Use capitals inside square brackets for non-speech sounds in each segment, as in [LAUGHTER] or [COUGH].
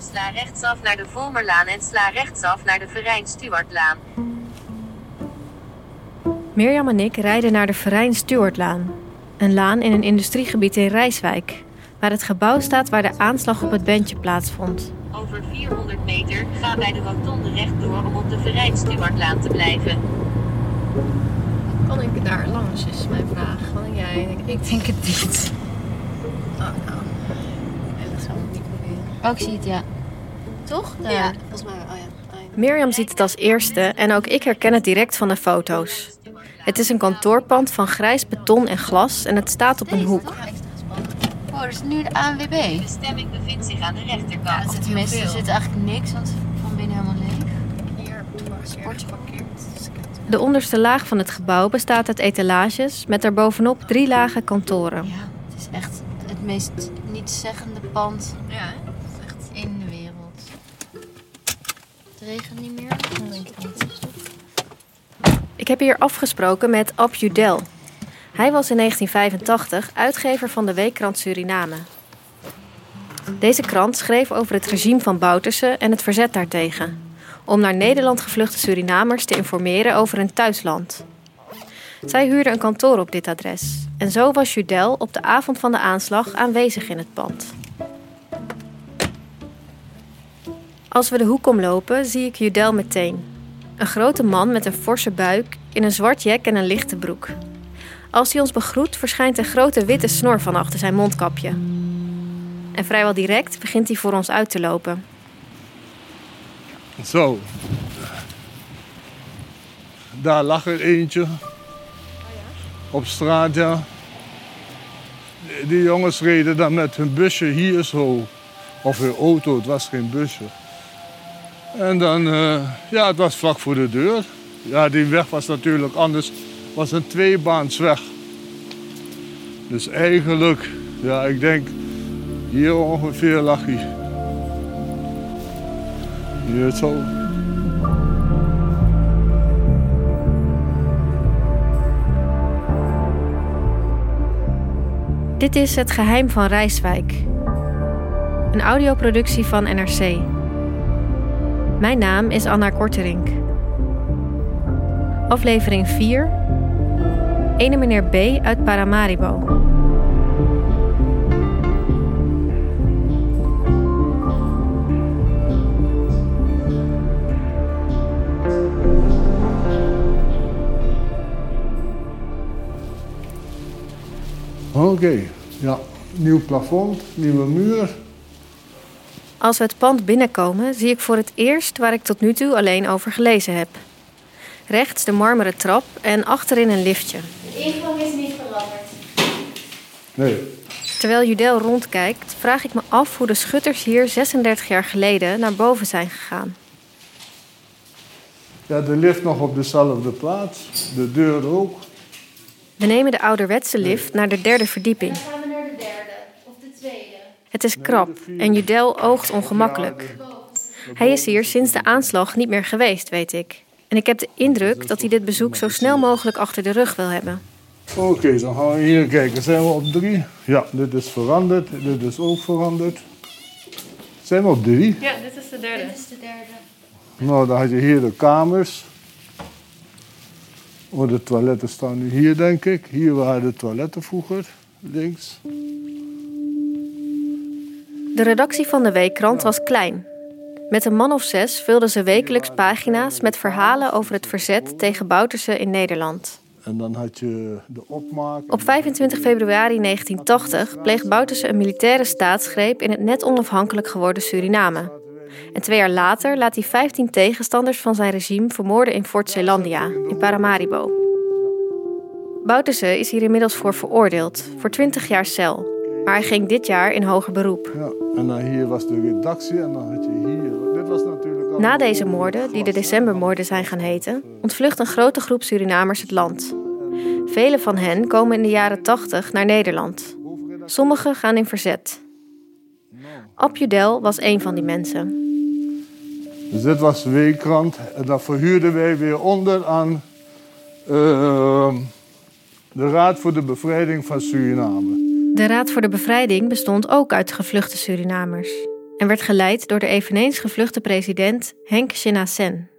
Sla rechtsaf naar de Volmerlaan en sla rechtsaf naar de Verijn Stuartlaan. Mirjam en ik rijden naar de Verijn Stuartlaan. Een laan in een industriegebied in Rijswijk, waar het gebouw staat waar de aanslag op het bandje plaatsvond. Over 400 meter ga bij de rotonde rechtdoor om op de Verijn Stuartlaan te blijven. Kan ik daar langs, is mijn vraag. Denk jij? Ik denk het niet. Oh, nou. Nee, dat gaan we niet proberen. Oh, ik zie het, ja. Toch? Daar. Ja. Volgens mij, oh ja. Oh ja. Mirjam ziet het als eerste en ook ik herken het direct van de foto's. Het is een kantoorpand van grijs beton en glas en het staat op een hoek. Oh, er is nu de ANWB. De stemming bevindt zich aan de Ja, rechterkant. er zit, tenminste, er zit eigenlijk niks, want van binnen helemaal leeg. Hier, Sportje geparkeerd. De onderste laag van het gebouw bestaat uit etalages met daarbovenop drie lagen kantoren. Ja, het is echt het meest nietszeggende pand Ja, Het regent niet meer? Denk ik niet. Ik heb hier afgesproken met Ab Judel. Hij was in 1985 uitgever van de weekkrant Suriname. Deze krant schreef over het regime van Bouterse en het verzet daartegen. Om naar Nederland gevluchte Surinamers te informeren over hun thuisland. Zij huurde een kantoor op dit adres. En zo was Judel op de avond van de aanslag aanwezig in het pand. Als we de hoek omlopen, zie ik Judel meteen. Een grote man met een forse buik, in een zwart jek en een lichte broek. Als hij ons begroet, verschijnt een grote witte snor van achter zijn mondkapje. En vrijwel direct begint hij voor ons uit te lopen. Zo. Daar lag er eentje. Op straat, ja. Die jongens reden dan met hun busje hier zo. Of hun auto, het was geen busje. En dan, eh, ja, het was vlak voor de deur. Ja, die weg was natuurlijk anders. was een tweebaansweg. Dus eigenlijk, ja, ik denk hier ongeveer lag hij. Hier zo. Dit is Het Geheim van Rijswijk. Een audioproductie van NRC. Mijn naam is Anna Korterink. Aflevering 4. Ene meneer B uit Paramaribo. Oké, ja. Nieuw plafond, nieuwe muur. Als we het pand binnenkomen, zie ik voor het eerst waar ik tot nu toe alleen over gelezen heb. Rechts de marmeren trap en achterin een liftje. De ingang is niet veranderd. Nee, Terwijl Judel rondkijkt, vraag ik me af hoe de schutters hier 36 jaar geleden naar boven zijn gegaan. ja, de lift nog op dezelfde plaats. De deur ook. We nemen de ouderwetse lift naar de derde verdieping. Dan gaan we naar de derde of de tweede. Het is krap en Judel oogt ongemakkelijk. Hij is hier sinds de aanslag niet meer geweest, weet ik. En ik heb de indruk dat hij dit bezoek zo snel mogelijk achter de rug wil hebben. Oké, dan gaan we hier kijken. Zijn we op drie? Ja, dit is veranderd. Dit is ook veranderd. Zijn we op drie? Ja, dit is de derde. Dit is de derde. Nou, dan had je hier de kamers. Oh, de toiletten staan nu hier, denk ik. Hier waren de toiletten vroeger, links. De redactie van de Weekkrant was klein. Met een man of zes vulden ze wekelijks pagina's met verhalen over het verzet tegen Bouterse in Nederland. En dan had je de opmaak. Op 25 februari 1980 pleegt Bouterse een militaire staatsgreep in het net onafhankelijk geworden Suriname. En twee jaar later laat hij 15 tegenstanders van zijn regime vermoorden in Fort Zeelandia, in Paramaribo. Bouterse is hier inmiddels voor veroordeeld, voor 20 jaar cel. Maar hij ging dit jaar in hoger beroep. Ja, en dan hier was de redactie en dan had je hier. Dit was natuurlijk Na deze moorden, die de decembermoorden zijn gaan heten, ontvlucht een grote groep Surinamers het land. Vele van hen komen in de jaren 80 naar Nederland. Sommigen gaan in verzet. Ab Judel was een van die mensen. Dus dit was de weekkrant. En dat verhuurden wij weer onder aan ehm, de Raad voor de Bevrijding van Suriname. De Raad voor de Bevrijding bestond ook uit gevluchte Surinamers en werd geleid door de eveneens gevluchte president Henk Shinna-Sen.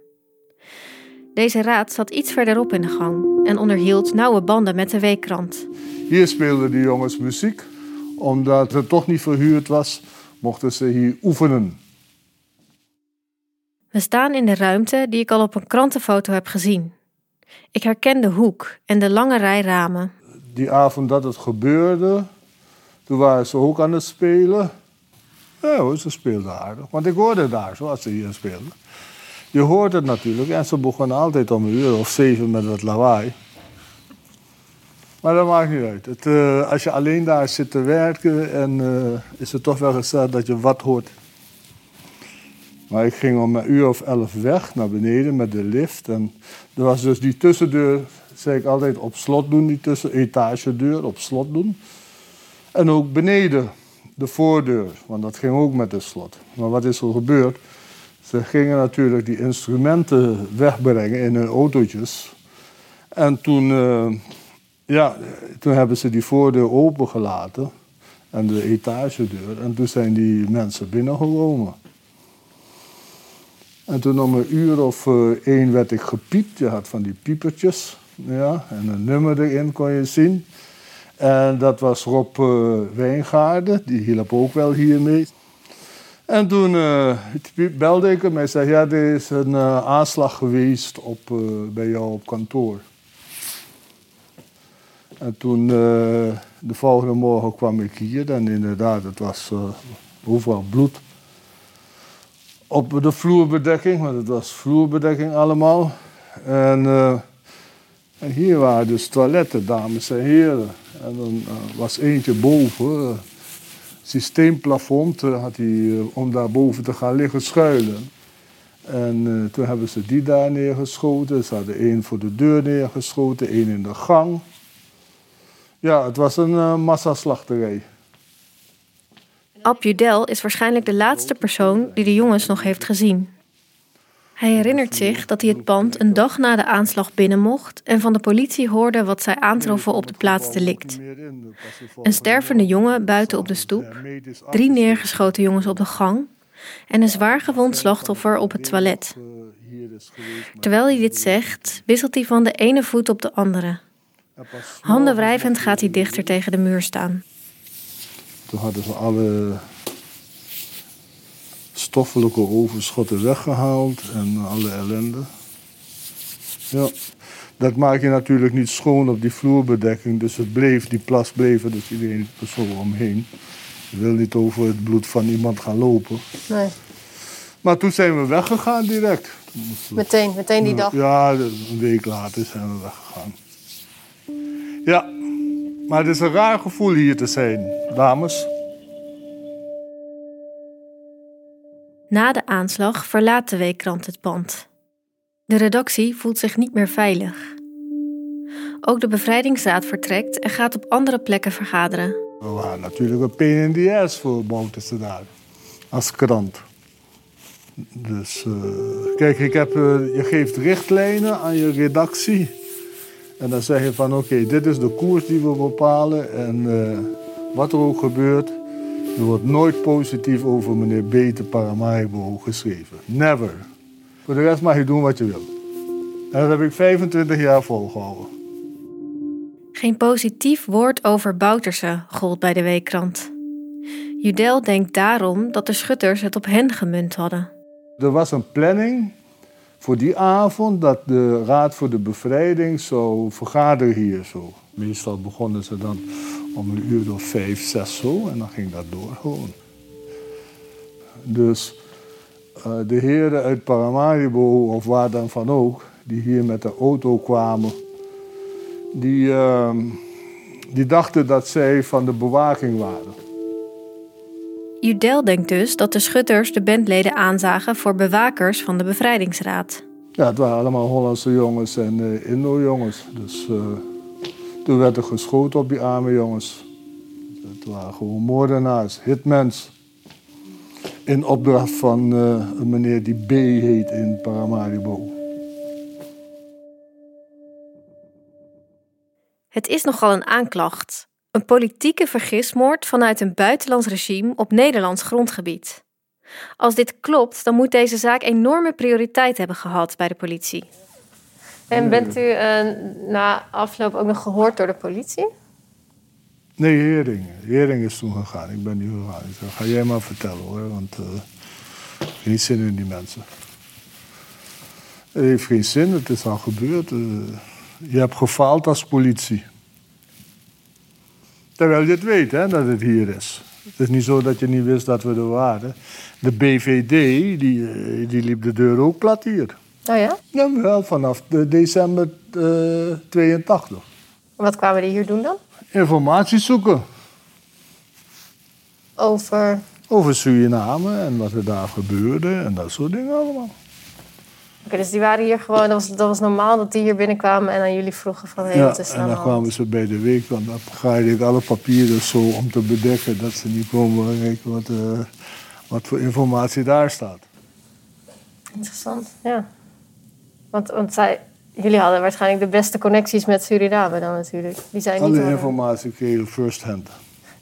Deze raad zat iets verderop in de gang en onderhield nauwe banden met de weekkrant. Hier speelden de jongens muziek. Omdat het toch niet verhuurd was, mochten ze hier oefenen. We staan in de ruimte die ik al op een krantenfoto heb gezien. Ik herken de hoek en de lange rij ramen. Die avond dat het gebeurde, toen waren ze ook aan het spelen. Ja ze speelden aardig. Want ik hoorde daar zoals ze hier speelden. Je hoort het natuurlijk. En ze begonnen altijd om een uur of zeven met het lawaai. Maar dat maakt niet uit. Het, eh, als je alleen daar zit te werken, en, eh, is het toch wel gezegd dat je wat hoort. Maar ik ging om een uur of elf weg naar beneden met de lift. En er was dus die tussendeur, zei ik altijd, op slot doen. Die tussen etagedeur op slot doen. En ook beneden de voordeur, want dat ging ook met de slot. Maar wat is er gebeurd? Ze gingen natuurlijk die instrumenten wegbrengen in hun autootjes. En toen, eh, ja, toen hebben ze die voordeur opengelaten en de etagedeur. En toen zijn die mensen binnengekomen. En toen om een uur of eh, één werd ik gepiept. Je had van die piepertjes. Ja, en een nummer erin kon je zien. En dat was Rob eh, Wijngaarden. Die hielp ook wel hiermee. En toen eh, belde ik hem. Hij zei, ja, er is een eh, aanslag geweest op, bij jou op kantoor. En toen, de volgende morgen kwam ik hier. En inderdaad, het was overal bloed op de vloerbedekking, want het was vloerbedekking allemaal. En, en hier waren dus toiletten, dames en heren. En dan eh, was eentje boven, eh, systeemplafond, eh, had hij om daar boven te gaan liggen schuilen. En toen hebben ze die daar neergeschoten. Ze hadden één voor de deur neergeschoten, één in de gang. Ja, het was een massaslachterij. Ab Judel is waarschijnlijk de laatste persoon die de jongens nog heeft gezien. Hij herinnert zich dat hij het pand een dag na de aanslag binnen mocht en van de politie hoorde wat zij aantroffen op de plaats delict. Een stervende jongen buiten op de stoep, drie neergeschoten jongens op de gang en een zwaar gewond slachtoffer op het toilet. Terwijl hij dit zegt, wisselt hij van de ene voet op de andere. Handen wrijvend gaat hij dichter tegen de muur staan. Toen hadden ze alle stoffelijke overschotten weggehaald en alle ellende. Ja, dat maak je natuurlijk niet schoon op die vloerbedekking, dus het bleef, die plas bleef er dus iedereen er zo omheen. Je wil niet over het bloed van iemand gaan lopen. Nee, Maar toen zijn we weggegaan direct. Meteen, meteen die dag. Ja, een week later zijn we weggegaan. Ja, maar het is een raar gevoel hier te zijn, dames. Na de aanslag verlaat de weekkrant het pand. De redactie voelt zich niet meer veilig. Ook de bevrijdingsraad vertrekt en gaat op andere plekken vergaderen. We natuurlijk een pain in the ass voor Bouterse daar. Als krant. Dus eh, kijk, ik heb, eh, je geeft richtlijnen aan je redactie. En dan zeg je van oké, dit is de koers die we bepalen. En eh, wat er ook gebeurt, er wordt nooit positief over meneer Beter Paramaribo geschreven. Never. Voor de rest mag je doen wat je wil. En dat heb ik 25 jaar volgehouden. Geen positief woord over Bouterse gold bij de weekkrant. Judel denkt daarom dat de schutters het op hen gemunt hadden. Er was een planning voor die avond dat de Raad voor de Bevrijding zou vergaderen hier zo. Meestal begonnen ze dan om een uur of vijf, zes zo en dan ging dat door gewoon. Dus uh, de heren uit Paramaribo of waar dan van ook, die hier met de auto kwamen, die, uh, die dachten dat zij van de bewaking waren. Judel denkt dus dat de schutters de bandleden aanzagen voor bewakers van de bevrijdingsraad. Ja, het waren allemaal Hollandse jongens en uh, Indo-jongens. Dus uh, toen werd er geschoten op die arme jongens. Het waren gewoon moordenaars, hitmens. In opdracht van uh, een meneer die B heet in Paramaribo. Het is nogal een aanklacht. Een politieke vergismoord vanuit een buitenlands regime op Nederlands grondgebied. Als dit klopt, dan moet deze zaak enorme prioriteit hebben gehad bij de politie. En bent u uh, na afloop ook nog gehoord door de politie? Nee, Hering. Hering is toen gegaan. Ik ben niet gegaan. Ik zei, ga jij maar vertellen hoor, want uh, ik heb niet zin in die mensen. Het heeft geen zin, het is al gebeurd. Uh, je hebt gefaald als politie. Terwijl je het weet, hè, dat het hier is. Het is niet zo dat je niet wist dat we er waren. De BVD, die, die liep de deur ook plat hier. Oh ja? Ja, wel vanaf de december uh, 82. Wat kwamen die hier doen dan? Informatie zoeken. Over? Over Suriname en wat er daar gebeurde en dat soort dingen allemaal. Oké, dus die waren hier gewoon, dat was, dat was normaal dat die hier binnenkwamen en aan jullie vroegen van hé, hey, ja, wat is en dan kwamen ze bij de week, want dan ga ik alle papieren zo om te bedekken dat ze niet komen kijken wat, uh, wat voor informatie daar staat. Interessant, ja. Want, want zij, jullie hadden waarschijnlijk de beste connecties met Suriname dan natuurlijk. Die zijn niet Alle informatie kreeg je first hand.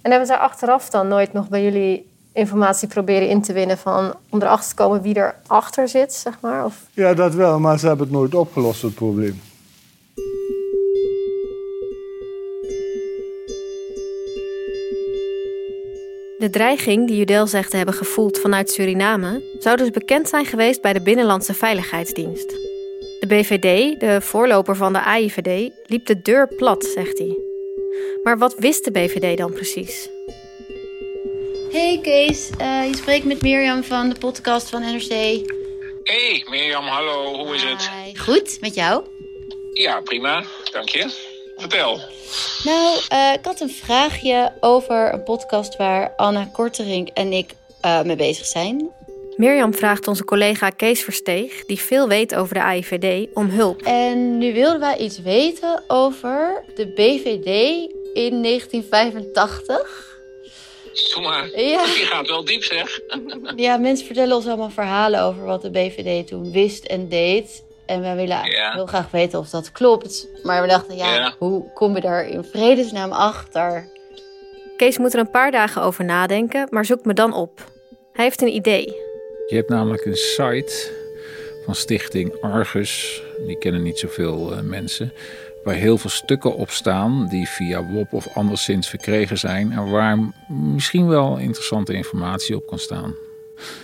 En hebben zij achteraf dan nooit nog bij jullie informatie proberen in te winnen van om erachter te komen wie er achter zit, zeg maar? Of... Ja, dat wel, maar ze hebben het nooit opgelost, het probleem. De dreiging die Judel zegt te hebben gevoeld vanuit Suriname zou dus bekend zijn geweest bij de Binnenlandse Veiligheidsdienst. De BVD, de voorloper van de AIVD, liep de deur plat, zegt hij. Maar wat wist de BVD dan precies? Hey Kees, uh, je spreekt met Mirjam van de podcast van NRC. Hey Mirjam, hallo, hoe is het? Hi. Goed, met jou? Ja, prima, dank je. Vertel. Nou, uh, ik had een vraagje over een podcast waar Anna Korterink en ik uh, mee bezig zijn. Mirjam vraagt onze collega Kees Versteeg, die veel weet over de AIVD, om hulp. En nu wilden wij iets weten over de BVD in 1985. Doe maar. Ja. Die gaat wel diep, zeg. [LAUGHS] Ja, mensen vertellen ons allemaal verhalen over wat de BVD toen wist en deed. En wij willen Ja. heel graag weten of dat klopt. Maar we dachten, ja, Ja. hoe kom je daar in vredesnaam achter? Kees moet er een paar dagen over nadenken, maar zoekt me dan op. Hij heeft een idee. Je hebt namelijk een site van stichting Argus. Die kennen niet zoveel uh, mensen. Waar heel veel stukken op staan die via WOP of anderszins verkregen zijn. En waar misschien wel interessante informatie op kan staan.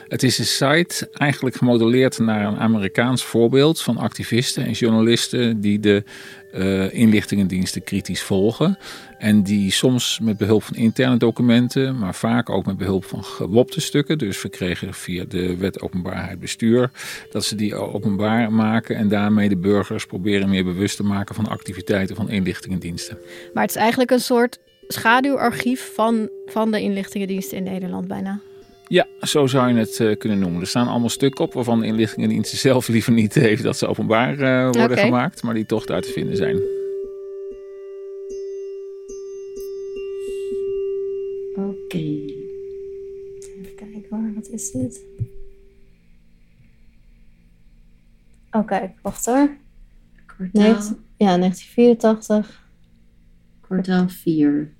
Het is een site eigenlijk gemodelleerd naar een Amerikaans voorbeeld van activisten en journalisten die de uh, inlichtingendiensten kritisch volgen. En die soms met behulp van interne documenten, maar vaak ook met behulp van gewopte stukken, dus verkregen via de wet openbaarheid bestuur, dat ze die openbaar maken en daarmee de burgers proberen meer bewust te maken van activiteiten van inlichtingendiensten. Maar het is eigenlijk een soort schaduwarchief van, van de inlichtingendiensten in Nederland bijna. Ja, zo zou je het uh, kunnen noemen. Er staan allemaal stukken op waarvan de inlichtingendiensten [LAUGHS] zelf liever niet heeft dat ze openbaar uh, worden gemaakt, maar die toch daar te vinden zijn. Oké. Even kijken hoor, wat is dit? Oké, wacht hoor. Kwartaal, 19 ja, 1984. kwartaal 4.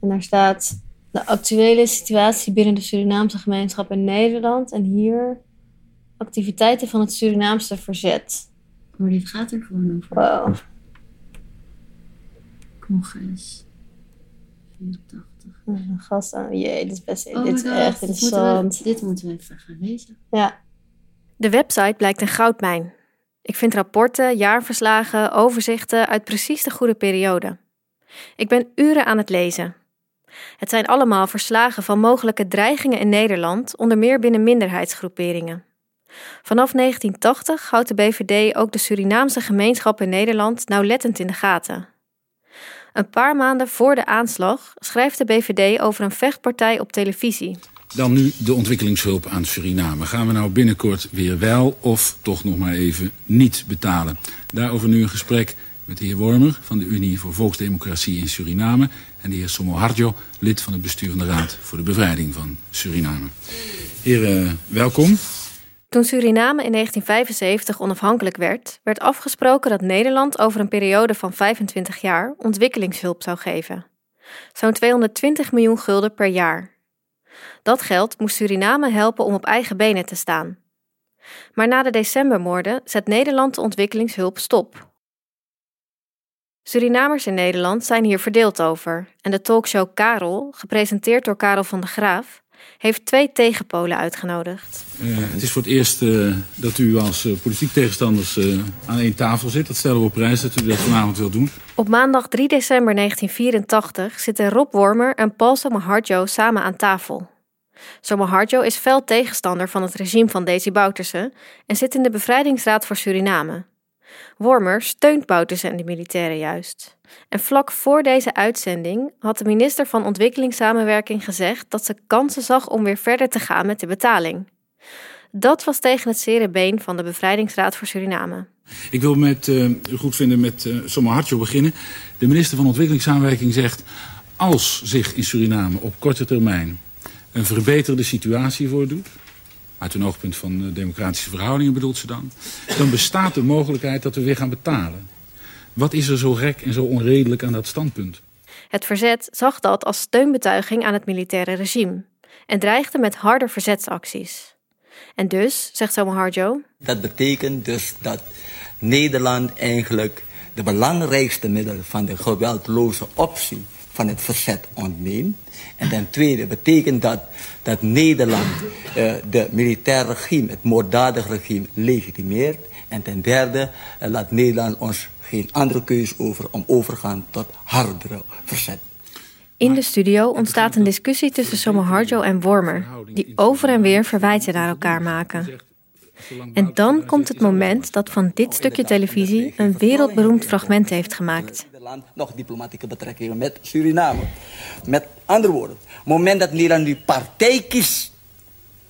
En daar staat de actuele situatie binnen de Surinaamse gemeenschap in Nederland. En hier activiteiten van het Surinaamse verzet. Maar dit gaat er gewoon over. Wow. Congres. 84. Een gast aan. Jee, dit is best Oh dit is my God, echt dit moeten we- interessant. Dit moeten we even gaan lezen. Ja. De website blijkt een goudmijn. Ik vind rapporten, jaarverslagen, overzichten uit precies de goede periode. Ik ben uren aan het lezen. Het zijn allemaal verslagen van mogelijke dreigingen in Nederland, onder meer binnen minderheidsgroeperingen. Vanaf 1980 houdt de BVD ook de Surinaamse gemeenschap in Nederland nauwlettend in de gaten. Een paar maanden voor de aanslag schrijft de BVD over een vechtpartij op televisie. Dan nu de ontwikkelingshulp aan Suriname. Gaan we nou binnenkort weer wel of toch nog maar even niet betalen? Daarover nu een gesprek met de heer Wormer van de Unie voor Volksdemocratie in Suriname... en de heer Somo Hardjo, lid van het bestuurende raad voor de bevrijding van Suriname. Heren, welkom. Toen Suriname in 1975 onafhankelijk werd, werd afgesproken dat Nederland over een periode van 25 jaar ontwikkelingshulp zou geven. Zo'n 220 miljoen gulden per jaar. Dat geld moest Suriname helpen om op eigen benen te staan. Maar na de decembermoorden zet Nederland de ontwikkelingshulp stop. Surinamers in Nederland zijn hier verdeeld over en de talkshow Karel, gepresenteerd door Karel van de Graaf, heeft twee tegenpolen uitgenodigd. Eh, het is voor het eerst eh, dat u als eh, politiek tegenstanders aan één tafel zit. Dat stellen we op prijs dat u dat vanavond wilt doen. Op maandag 3 december 1984 zitten Rob Wormer en Paul Somoharjo samen aan tafel. Somoharjo is fel tegenstander van het regime van Desi Bouterse en zit in de Bevrijdingsraad voor Suriname. Wormer steunt Bouterse en de militairen juist. En vlak voor deze uitzending had de minister van Ontwikkelingssamenwerking gezegd dat ze kansen zag om weer verder te gaan met de betaling. Dat was tegen het zere been van de Bevrijdingsraad voor Suriname. Ik wil met, eh, u goed vinden met uh, Somo Hartjo beginnen. De minister van Ontwikkelingssamenwerking zegt... als zich in Suriname op korte termijn een verbeterde situatie voordoet... uit een oogpunt van uh, democratische verhoudingen bedoelt ze dan... dan bestaat de mogelijkheid dat we weer gaan betalen. Wat is er zo gek en zo onredelijk aan dat standpunt? Het verzet zag dat als steunbetuiging aan het militaire regime en dreigde met harde verzetsacties. En dus, zegt Somoharjo, Dat betekent dus dat Nederland eigenlijk de belangrijkste middel van de geweldloze optie van het verzet ontneemt. En ten tweede betekent dat dat Nederland uh, de militair regime, het moorddadig regime, legitimeert. En ten derde uh, laat Nederland ons geen andere keus over om overgaan tot hardere verzet. In de studio ontstaat een discussie tussen Somoharjo en Wormer, die over en weer verwijten naar elkaar maken. En dan komt het moment dat van dit stukje televisie een wereldberoemd fragment heeft gemaakt. Nog diplomatieke betrekkingen met Suriname. Met andere woorden, het moment dat Nederland nu partij kiest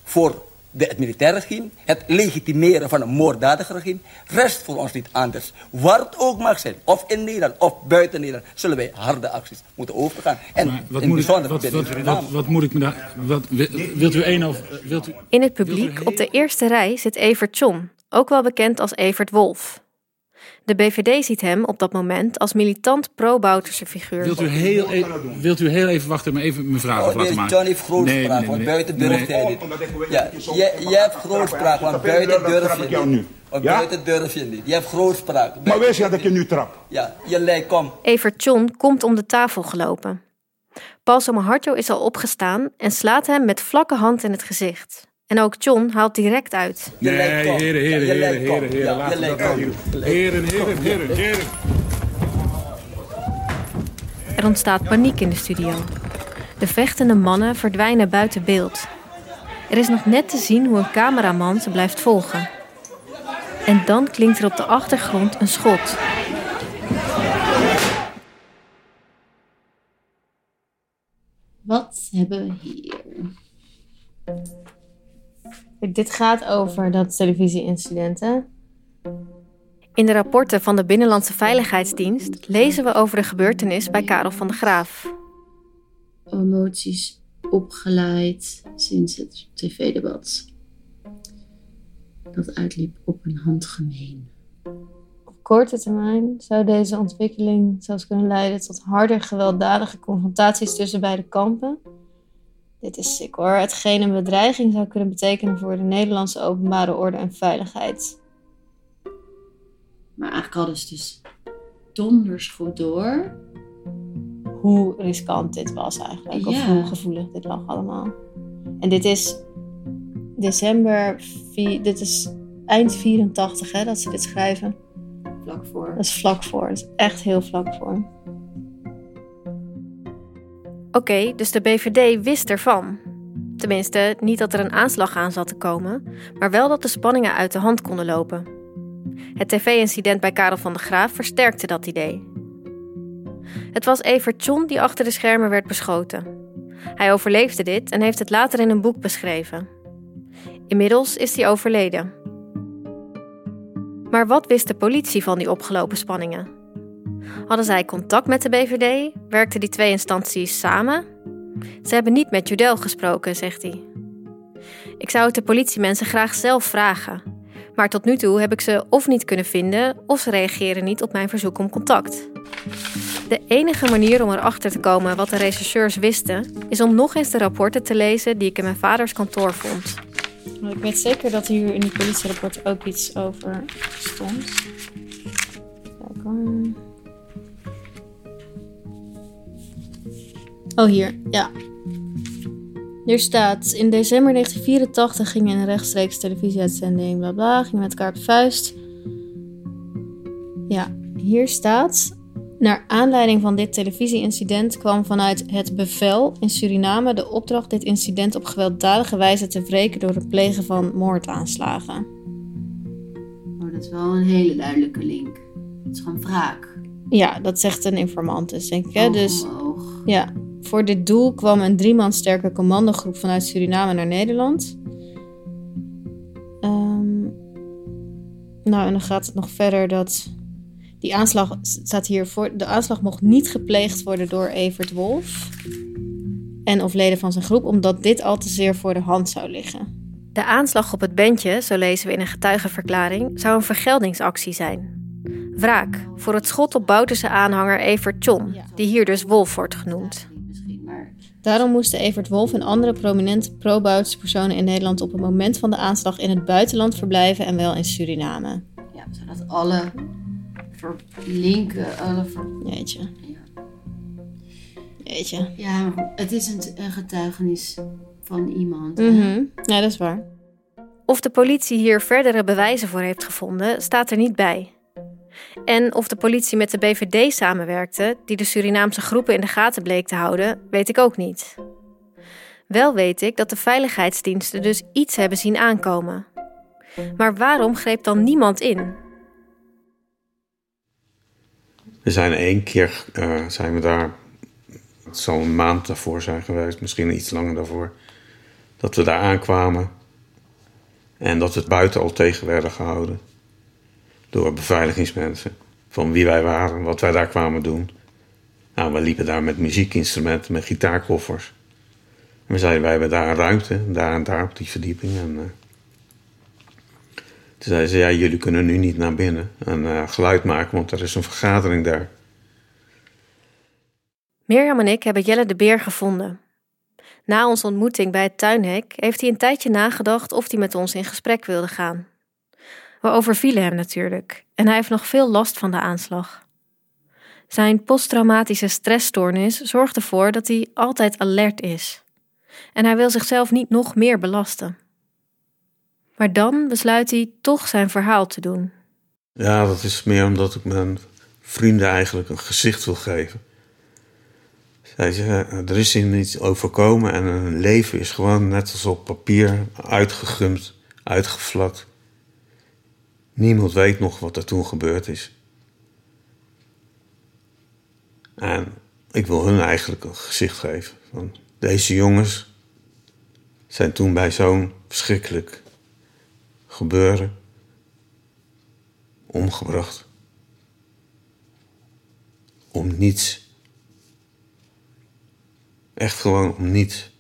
voor de, het militaire regime, het legitimeren van een moorddadig regime, rest voor ons niet anders. Waar het ook mag zijn, of in Nederland of buiten Nederland, zullen wij harde acties moeten overgaan. En Maar wat, in moet ik, bijzonder wat, binnen wat, Suriname. wat, wat moet ik me daar... Wat, wilt u één of... Wilt u, In het publiek op de eerste rij zit Evert John, ook wel bekend als Evert Wolf. De BVD ziet hem op dat moment als militant pro-Bouterse figuur. wilt, u heel, e- wilt u heel even wachten, maar even mijn vraag Oh, laten nee, maken? John heeft grootspraak, want buiten durft hij niet. Ja, je, je hebt grootspraak, want buiten durf je niet. Want Ja? buiten durf je niet. Je hebt grootspraak. Maar wees je dat ik je nu trap? Ja, je lijkt, kom. Evert John komt om de tafel gelopen. Paul Somoharjo is al opgestaan en slaat hem met vlakke hand in het gezicht. En ook John haalt direct uit. Nee, heren, heren, heren, heren, heren, laten we dat. Heren, heren, heren, heren. Er ontstaat paniek in de studio. De vechtende mannen verdwijnen buiten beeld. Er is nog net te zien hoe een cameraman ze blijft volgen. En dan klinkt er op de achtergrond een schot. Wat hebben we hier? Dit gaat over dat televisie-incident, hè? In de rapporten van de Binnenlandse Veiligheidsdienst lezen we over de gebeurtenis bij Karel van de Graaf. Emoties opgeleid sinds het tv-debat. Dat uitliep op een handgemeen. Op korte termijn zou deze ontwikkeling zelfs kunnen leiden tot harder gewelddadige confrontaties tussen beide kampen. Dit is sick hoor. Hetgeen een bedreiging zou kunnen betekenen voor de Nederlandse openbare orde en veiligheid. Maar eigenlijk hadden ze dus donders goed door hoe riskant dit was eigenlijk. Of hoe gevoelig dit lag allemaal. En dit is december, dit is eind 84 hè, dat ze dit schrijven. Vlak voor. Dat is vlak voor, dat is echt heel vlak voor. Oké, dus de BVD wist ervan. Tenminste, niet dat er een aanslag aan zat te komen, maar wel dat de spanningen uit de hand konden lopen. Het tv-incident bij Karel van de Graaf versterkte dat idee. Het was Evert John die achter de schermen werd beschoten. Hij overleefde dit en heeft het later in een boek beschreven. Inmiddels is hij overleden. Maar wat wist de politie van die opgelopen spanningen? Hadden zij contact met de BVD? Werkten die twee instanties samen? Ze hebben niet met Judel gesproken, zegt hij. Ik zou het de politiemensen graag zelf vragen. Maar tot nu toe heb ik ze of niet kunnen vinden, of ze reageren niet op mijn verzoek om contact. De enige manier om erachter te komen wat de rechercheurs wisten, is om nog eens de rapporten te lezen die ik in mijn vaders kantoor vond. Ik weet zeker dat hier in die politierapport ook iets over stond. Kijk Oh, hier. Ja. Hier staat, in december 1984 ging in een rechtstreeks televisieuitzending, bla bla, ging met elkaar op de vuist. Ja, hier staat, naar aanleiding van dit televisieincident kwam vanuit het bevel in Suriname de opdracht dit incident op gewelddadige wijze te wreken door het plegen van moordaanslagen. Oh, dat is wel een hele duidelijke link. Het is gewoon wraak. Ja, dat zegt een informant dus, denk ik. Hè? Oog Dus oog. ja, voor dit doel kwam een drie man sterke commandogroep vanuit Suriname naar Nederland. Ehm, nou, en dan gaat het nog verder dat die aanslag staat hier voor. De aanslag mocht niet gepleegd worden door Evert Wolf en of leden van zijn groep, omdat dit al te zeer voor de hand zou liggen. De aanslag op het bandje, zo lezen we in een getuigenverklaring, zou een vergeldingsactie zijn. Wraak voor het schot op Bouterse aanhanger Evert John, die hier dus Wolf wordt genoemd. Daarom moesten Evert Wolf en andere prominente pro-Boutse personen in Nederland op het moment van de aanslag in het buitenland verblijven en wel in Suriname. Ja, zodat alle verlinken, alle ver... Jeetje. Jeetje. Ja, maar goed, het is een, een getuigenis van iemand. Mhm. Ja, dat is waar. Of de politie hier verdere bewijzen voor heeft gevonden, staat er niet bij. En of de politie met de BVD samenwerkte, die de Surinaamse groepen in de gaten bleek te houden, weet ik ook niet. Wel weet ik dat de veiligheidsdiensten dus iets hebben zien aankomen. Maar waarom greep dan niemand in? We zijn één keer eh, zijn we daar, het een maand daarvoor zijn geweest, misschien iets langer daarvoor, dat we daar aankwamen en dat we buiten al tegen werden gehouden door beveiligingsmensen van wie wij waren, wat wij daar kwamen doen. Nou, we liepen daar met muziekinstrumenten, met gitaarkoffers. En we zeiden, wij hebben daar een ruimte, daar en daar op die verdieping. En, eh, toen zeiden ze, ja, jullie kunnen nu niet naar binnen en eh, geluid maken, want er is een vergadering daar. Mirjam en ik hebben Jelle de Beer gevonden. Na onze ontmoeting bij het tuinhek heeft hij een tijdje nagedacht of hij met ons in gesprek wilde gaan. We overvielen hem natuurlijk en hij heeft nog veel last van de aanslag. Zijn posttraumatische stressstoornis zorgt ervoor dat hij altijd alert is. En hij wil zichzelf niet nog meer belasten. Maar dan besluit hij toch zijn verhaal te doen. Ja, dat is meer omdat ik mijn vrienden eigenlijk een gezicht wil geven. Zij zeggen, er is hier niets overkomen en een leven is gewoon net als op papier uitgegumd, uitgevlakt. Niemand weet nog wat er toen gebeurd is. En ik wil hun eigenlijk een gezicht geven. Van deze jongens zijn toen bij zo'n verschrikkelijk gebeuren omgebracht. Om niets. Echt gewoon om niets.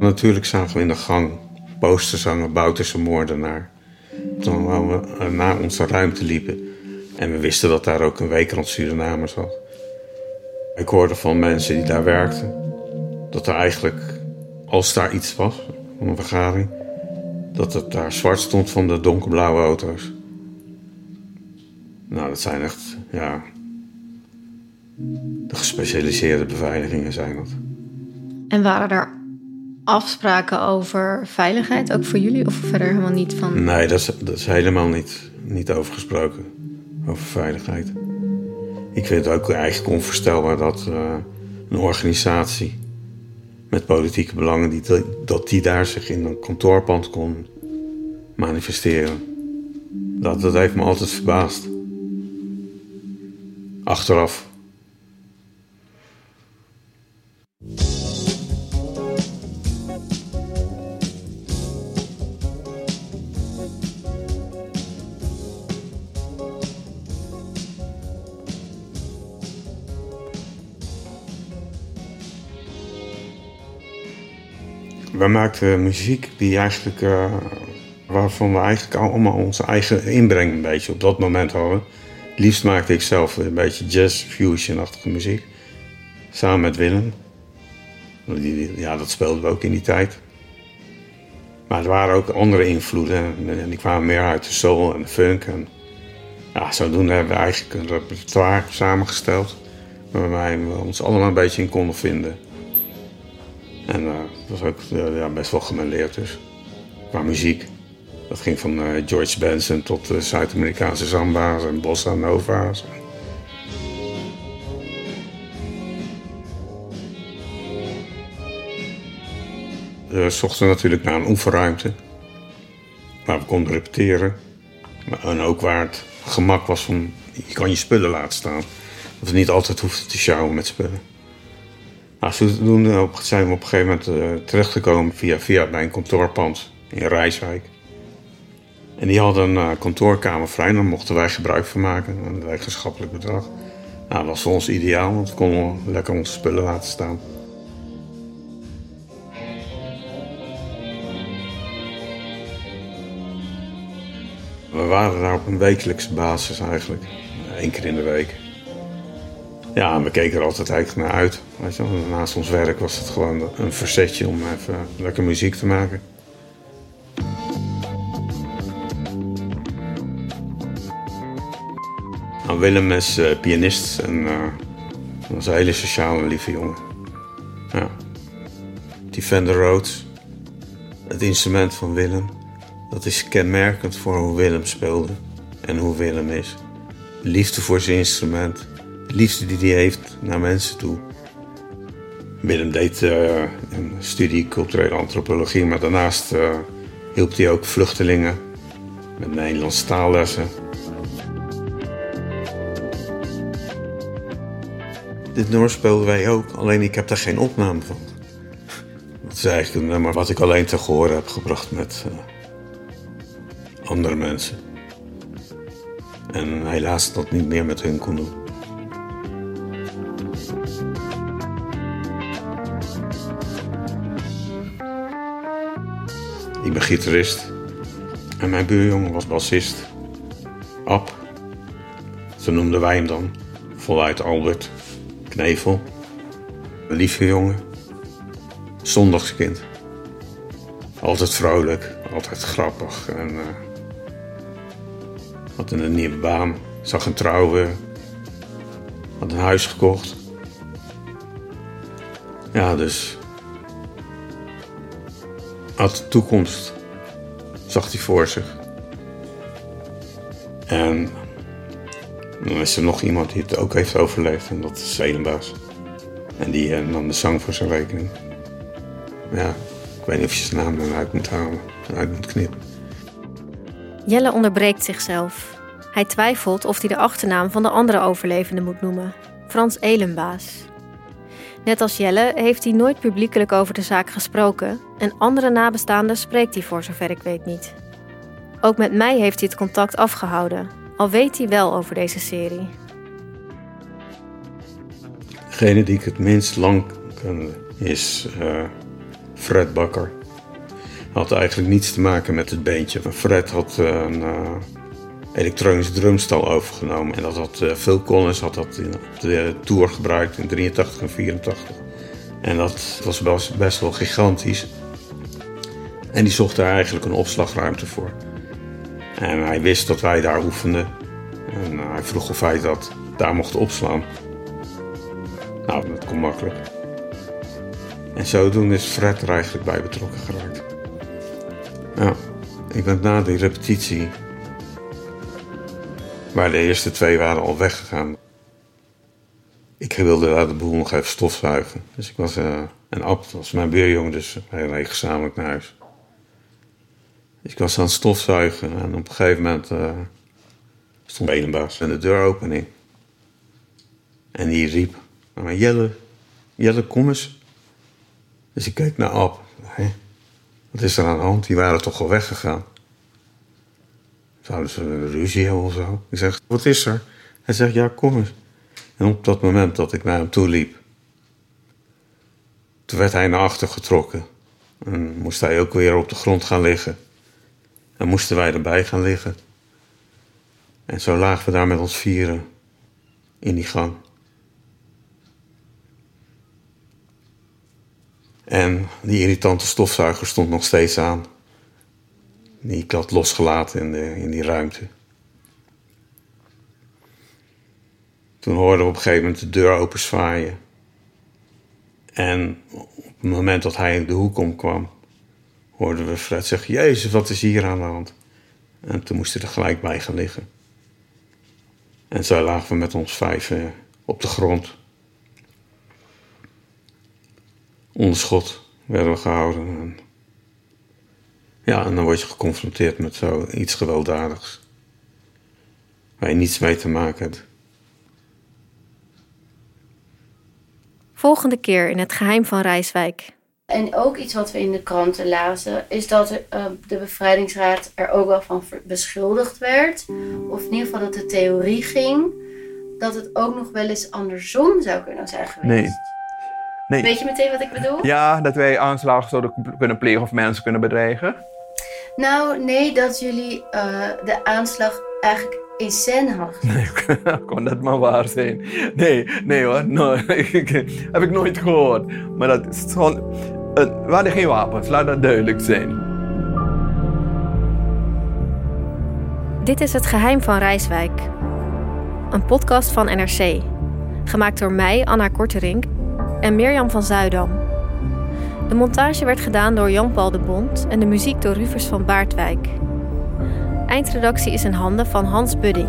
Natuurlijk zagen we in de gang posters hangen, Bouterse moordenaar. Toen we naar onze ruimte liepen. En we wisten dat daar ook een weekrand Suriname zat. Ik hoorde van mensen die daar werkten dat er eigenlijk, als daar iets was, een vergadering, dat het daar zwart stond van de donkerblauwe auto's. Nou, dat zijn echt, ja. De gespecialiseerde beveiligingen zijn dat. En waren er afspraken over veiligheid, ook voor jullie, of verder helemaal niet van? Nee, dat is, dat is helemaal niet, niet over gesproken. Over veiligheid. Ik vind het ook eigenlijk onvoorstelbaar dat uh, een organisatie met politieke belangen, die, dat die daar zich in een kantoorpand kon manifesteren. Dat, dat heeft me altijd verbaasd. Achteraf. We maakten muziek die eigenlijk, uh, waarvan we eigenlijk allemaal onze eigen inbreng een beetje op dat moment hadden. Liefst maakte ik zelf een beetje jazz fusion-achtige muziek. Samen met Willem. Ja, dat speelden we ook in die tijd. Maar er waren ook andere invloeden. En die kwamen meer uit de soul en de funk. En ja, zodoende hebben we eigenlijk een repertoire samengesteld. Waarbij we ons allemaal een beetje in konden vinden. En uh, dat was ook uh, ja, best wel gemêleerd dus. Qua muziek. Dat ging van uh, George Benson tot Zuid-Amerikaanse samba's en bossa nova's. We zochten natuurlijk naar een oefenruimte. Waar we konden repeteren. En ook waar het gemak was van... Je kan je spullen laten staan. Dat we niet altijd hoefden te sjouwen met spullen. Nou, zodoende zijn we op een gegeven moment uh, terechtgekomen via, via bij een kantoorpand in Rijswijk. En die hadden een uh, kantoorkamer vrij, daar mochten wij gebruik van maken, een wetenschappelijk bedrag. Nou, dat was voor ons ideaal, want we konden lekker onze spullen laten staan. We waren daar op een wekelijkse basis eigenlijk, één keer in de week. Ja, we keken er altijd eigenlijk naar uit. Weet je, naast ons werk was het gewoon een verzetje om even lekker muziek te maken. Nou, Willem is uh, pianist en uh, was een hele sociale, lieve jongen. Ja. Die Fender Rhodes, het instrument van Willem, dat is kenmerkend voor hoe Willem speelde en hoe Willem is. Liefde voor zijn instrument, liefde die hij heeft naar mensen toe. Willem deed uh, een studie culturele antropologie, maar daarnaast uh, hielp hij ook vluchtelingen met Nederlandse taallessen. Dit nummer speelden wij ook, alleen ik heb daar geen opname van. Dat is eigenlijk een wat ik alleen te horen heb gebracht met uh, andere mensen. En helaas dat niet meer met hun kon doen. Ik ben gitarist. En mijn buurjongen was bassist. Ab. Zo noemden wij hem dan. Voluit Albert. Knevel. Een lieve jongen. Zondagskind. Altijd vrolijk. Altijd grappig. En uh, had een nieuwe baan. Zag een trouwen. Had een huis gekocht. Ja, dus had de toekomst, zag hij voor zich. En dan is er nog iemand die het ook heeft overleefd en dat is Zelenbaas. En die uh, nam de zang voor zijn rekening. Ja, ik weet niet of je zijn naam dan uit moet halen, uit moet knippen. Jelle onderbreekt zichzelf. Hij twijfelt of hij de achternaam van de andere overlevende moet noemen. Frans Elenbaas. Net als Jelle heeft hij nooit publiekelijk over de zaak gesproken en andere nabestaanden spreekt hij voor zover ik weet niet. Ook met mij heeft hij het contact afgehouden, al weet hij wel over deze serie. Degene die ik het minst lang kende is uh, Fred Bakker. Had eigenlijk niets te maken met het beentje. Fred had uh, een uh, elektronisch drumstal overgenomen. En dat had Phil Collins had dat in, op de tour gebruikt in 83 en 84. En dat was best, best wel gigantisch. En die zocht daar eigenlijk een opslagruimte voor. En hij wist dat wij daar oefenden. En hij vroeg of hij dat daar mocht opslaan. Nou, dat kon makkelijk. En zodoende is Fred er eigenlijk bij betrokken geraakt. Nou, ik ben na die repetitie, waar de eerste twee waren al weggegaan. Ik wilde daar de boel nog even stofzuigen. Dus ik was, uh, en Ab was mijn buurjongen, dus wij reden gezamenlijk naar huis. Dus ik was aan het stofzuigen en op een gegeven moment uh, stond Belenbaas en de deuropening. En die riep, maar Jelle, Jelle, kom eens. Dus ik keek naar Ab. Wat is er aan de hand? Die waren toch al weggegaan. Zouden ze ruzie hebben of zo? Ik zeg, wat is er? Hij zegt, ja, kom eens. En op dat moment dat ik naar hem toe liep, toen werd hij naar achter getrokken. En moest hij ook weer op de grond gaan liggen. En moesten wij erbij gaan liggen. En zo lagen we daar met ons vieren in die gang. En die irritante stofzuiger stond nog steeds aan. Die ik had losgelaten in, de, in die ruimte. Toen hoorden we op een gegeven moment de deur open zwaaien. En op het moment dat hij in de hoek omkwam, hoorden we Fred zeggen: Jezus, wat is hier aan de hand? En toen moest hij er gelijk bij gaan liggen. En zo lagen we met ons vijf op de grond. Onder schot werden we gehouden. En ja, en dan word je geconfronteerd met zoiets gewelddadigs. Waar je niets mee te maken hebt. Volgende keer in het geheim van Rijswijk. En ook iets wat we in de kranten lazen, is dat uh, de bevrijdingsraad er ook wel van beschuldigd werd. Of in ieder geval dat de theorie ging dat het ook nog wel eens andersom zou kunnen zijn geweest. Nee. nee. Weet je meteen wat ik bedoel? Ja, dat wij aanslagen zouden kunnen plegen of mensen kunnen bedreigen. Nou, nee, dat jullie uh, de aanslag eigenlijk in scène hadden. Nee, [LAUGHS] kon dat maar waar zijn? Nee, nee hoor, no, [LAUGHS] heb ik nooit gehoord. Maar dat is gewoon, uh, we hadden geen wapens, laat dat duidelijk zijn. Dit is Het Geheim van Rijswijk. Een podcast van NRC. Gemaakt door mij, Anna Korterink, en Mirjam van Zuidam. De montage werd gedaan door Jan-Paul de Bond en de muziek door Rufus van Baardwijk. Eindredactie is in handen van Hans Budding.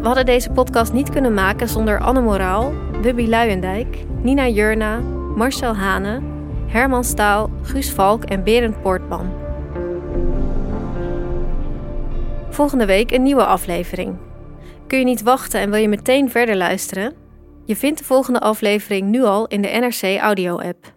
We hadden deze podcast niet kunnen maken zonder Anne Moraal, Bubby Luijendijk, Nina Jurna, Marcel Hane, Herman Staal, Guus Valk en Berend Poortman. Volgende week een nieuwe aflevering. Kun je niet wachten en wil je meteen verder luisteren? Je vindt de volgende aflevering nu al in de NRC Audio-app.